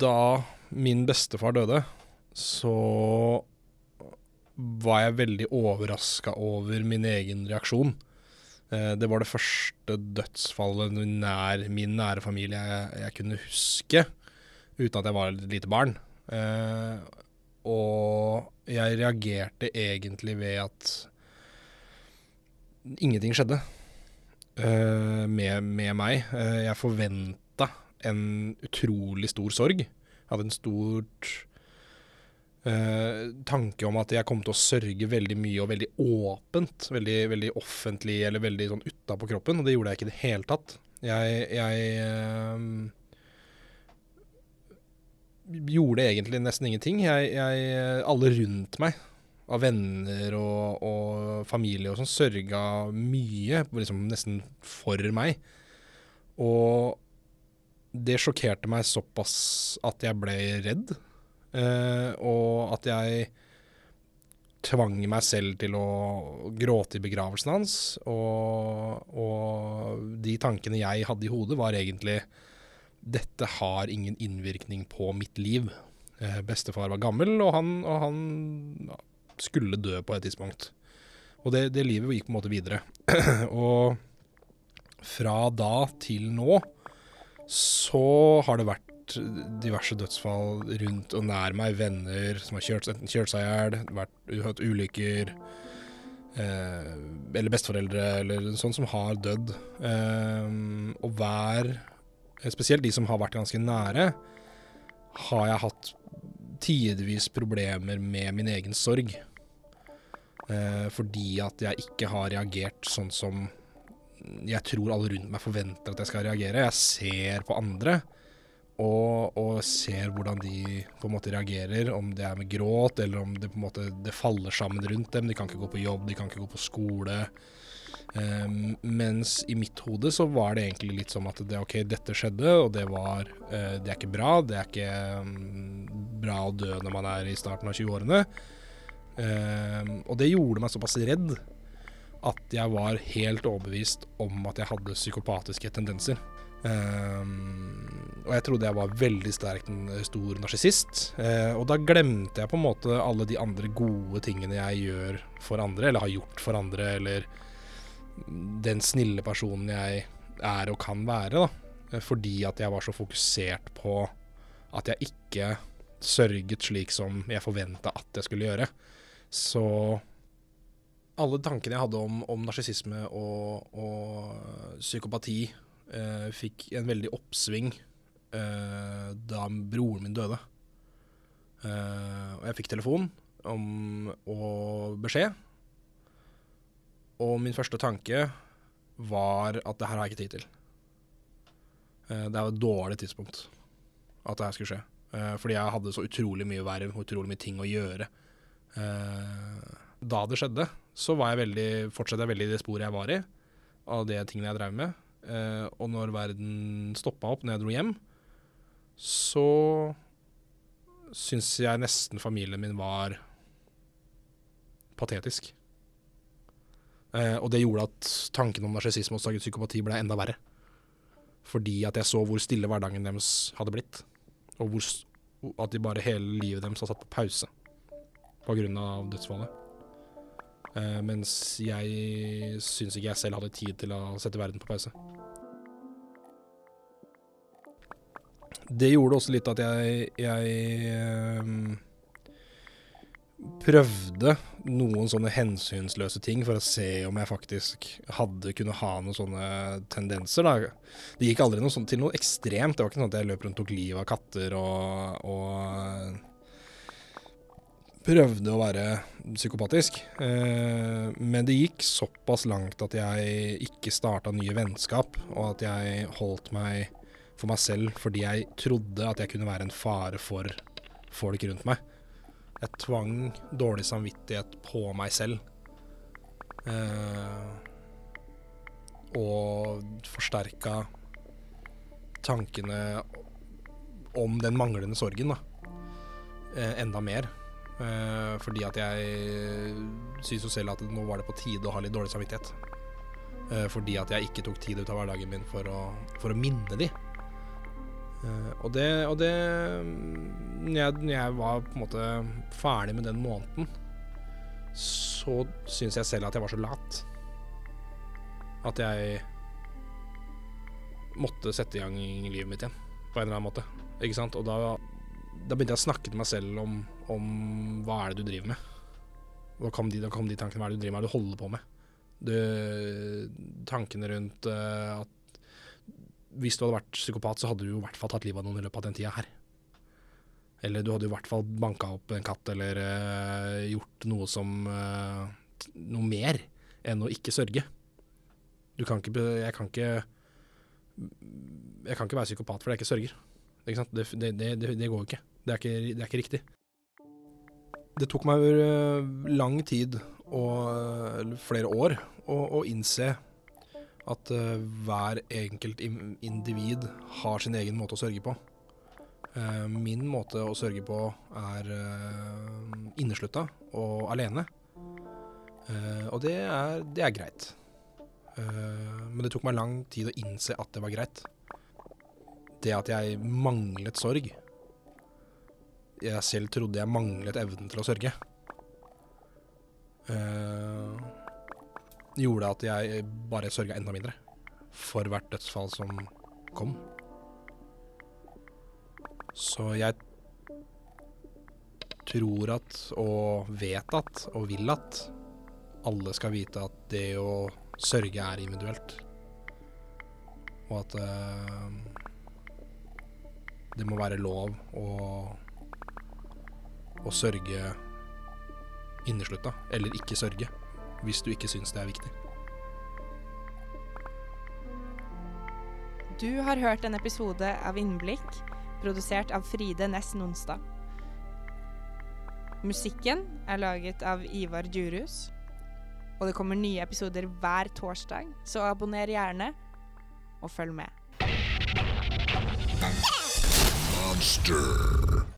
da min bestefar døde, så var jeg veldig overraska over min egen reaksjon. Eh, det var det første dødsfallet nær min nære familie jeg, jeg kunne huske, uten at jeg var et lite barn. Eh, og jeg reagerte egentlig ved at ingenting skjedde uh, med, med, meg. Jeg forventa en utrolig stor sorg. Jeg hadde en stort eh, tanke om at jeg kom til å sørge veldig mye og veldig åpent. Veldig, veldig offentlig eller veldig sånn utapå kroppen, og det gjorde jeg ikke i det hele tatt. Jeg, jeg gjorde egentlig nesten ingenting. Jeg, jeg, alle rundt meg av venner og, og familie og sånn sørga mye, liksom nesten for meg. Og det sjokkerte meg såpass at jeg ble redd. Eh, og at jeg tvang meg selv til å gråte i begravelsen hans. Og, og de tankene jeg hadde i hodet, var egentlig dette har ingen innvirkning på mitt liv. Eh, bestefar var gammel, og han, og han skulle dø på et tidspunkt. Og det, det livet gikk på en måte videre. og fra da til nå så har det vært diverse dødsfall rundt og nær meg. Venner som har kjørt, enten kjørt seg i hjel, hatt ulykker. Eh, eller besteforeldre eller sånn som har dødd. Eh, og hver Spesielt de som har vært ganske nære, har jeg hatt tidvis problemer med min egen sorg. Eh, fordi at jeg ikke har reagert sånn som jeg tror alle rundt meg forventer at jeg skal reagere. Jeg ser på andre og, og, ser hvordan de på en måte reagerer. Om det er med gråt, eller om det på en måte det faller sammen rundt dem. De kan ikke gå på jobb, de kan ikke gå på skole. Um, mens i mitt hode så var det egentlig litt som at det, OK, dette skjedde, og det var uh, Det er ikke bra. Det er ikke um, bra å dø når man er i starten av 20-årene. Um, og det gjorde meg såpass redd at jeg var helt overbevist om at jeg hadde psykopatiske tendenser. Um, og jeg trodde jeg var veldig sterkt en stor narsissist. Uh, og da glemte jeg på en måte alle de andre gode tingene jeg gjør for andre, eller har gjort for andre, eller den snille personen jeg er og kan være, da. Fordi at jeg var så fokusert på at jeg ikke sørget slik som jeg forventa at jeg skulle gjøre. Så alle tankene jeg hadde om, om narsissisme og, og, psykopati, eh, fikk en veldig oppsving eh, da broren min døde. Eh, og jeg fikk telefon om, og beskjed og min første tanke var at det her har jeg ikke tid til. Uh, det er et dårlig tidspunkt at det her skulle skje. Uh, fordi jeg hadde så utrolig mye verv og utrolig mye ting å gjøre. Uh, da det skjedde, så var jeg veldig, fortsatte jeg veldig i det sporet jeg var i, av de tingene jeg drev med. og når verden stoppa opp, når jeg dro hjem, så syns jeg nesten familien min var patetisk. Eh, og det gjorde at tanken om narsissisme og psykopati ble enda verre. Fordi at jeg så hvor stille hverdagen deres hadde blitt. Og hvor, at de bare hele livet deres har satt på pause pga. dødsfallet. Eh, mens jeg syns ikke jeg selv hadde tid til å sette verden på pause. Det gjorde også litt at jeg, jeg um, prøvde noen sånne hensynsløse ting for å se om jeg faktisk hadde kunnet ha noen sånne tendenser. Da. Det gikk aldri noe sånt, til noe ekstremt. Det var ikke sånn at jeg løp rundt og tok livet av katter og, og, prøvde å være psykopatisk. Eh, men det gikk såpass langt at jeg ikke starta nye vennskap, og at jeg holdt meg for meg selv fordi jeg trodde at jeg kunne være en fare for folk rundt meg. Jeg tvang dårlig samvittighet på meg selv. Eh, og forsterka tankene om den manglende sorgen da. Eh, enda mer. Eh, fordi at jeg syns jo selv at nå var det på tide å ha litt dårlig samvittighet. Eh, fordi at jeg ikke tok tid ut av hverdagen min for å, for å minne de. Eh, og det, og det når jeg, jeg var på en måte ferdig med den måneden, så syns jeg selv at jeg var så lat. At jeg måtte sette i gang livet mitt igjen, på en eller annen måte. Ikke sant? Og da, da begynte jeg å snakke til meg selv om, om hva er det du driver med. Da kom, de, da kom de tankene hva er det du driver med, hva er det du holder på med. Du, tankene rundt uh, at hvis du hadde vært psykopat, så hadde du i hvert fall tatt livet av noen i løpet av den tida her. Eller du hadde i hvert fall banka opp en katt, eller uh, gjort noe som uh, Noe mer enn å ikke sørge. Du kan ikke Jeg kan ikke Jeg kan ikke være psykopat fordi jeg ikke sørger. Ikke det, det, det, det, går ikke. Det er ikke, det er ikke riktig. Det tok meg lang tid, og flere år, å, å innse at uh, hver enkelt individ har sin egen måte å sørge på. Uh, min måte å sørge på er uh, inneslutta og alene. og det er, det er greit. men det tok meg lang tid å innse at det var greit. Det at jeg manglet sorg Jeg selv trodde jeg manglet evnen til å sørge. Uh, gjorde at jeg bare sørga enda mindre for hvert dødsfall som kom. Så jeg tror at, og vet at, og vil at alle skal vite at det å sørge er individuelt. Og at uh, det må være lov å, å sørge inneslutta, eller ikke sørge hvis du ikke syns det er viktig. Du har hørt en episode av Innblikk, produsert av Fride Næss Nonstad. Musikken er laget av Ivar Djurhus. Og det kommer nye episoder hver torsdag, så abonner gjerne, og følg med. Monster.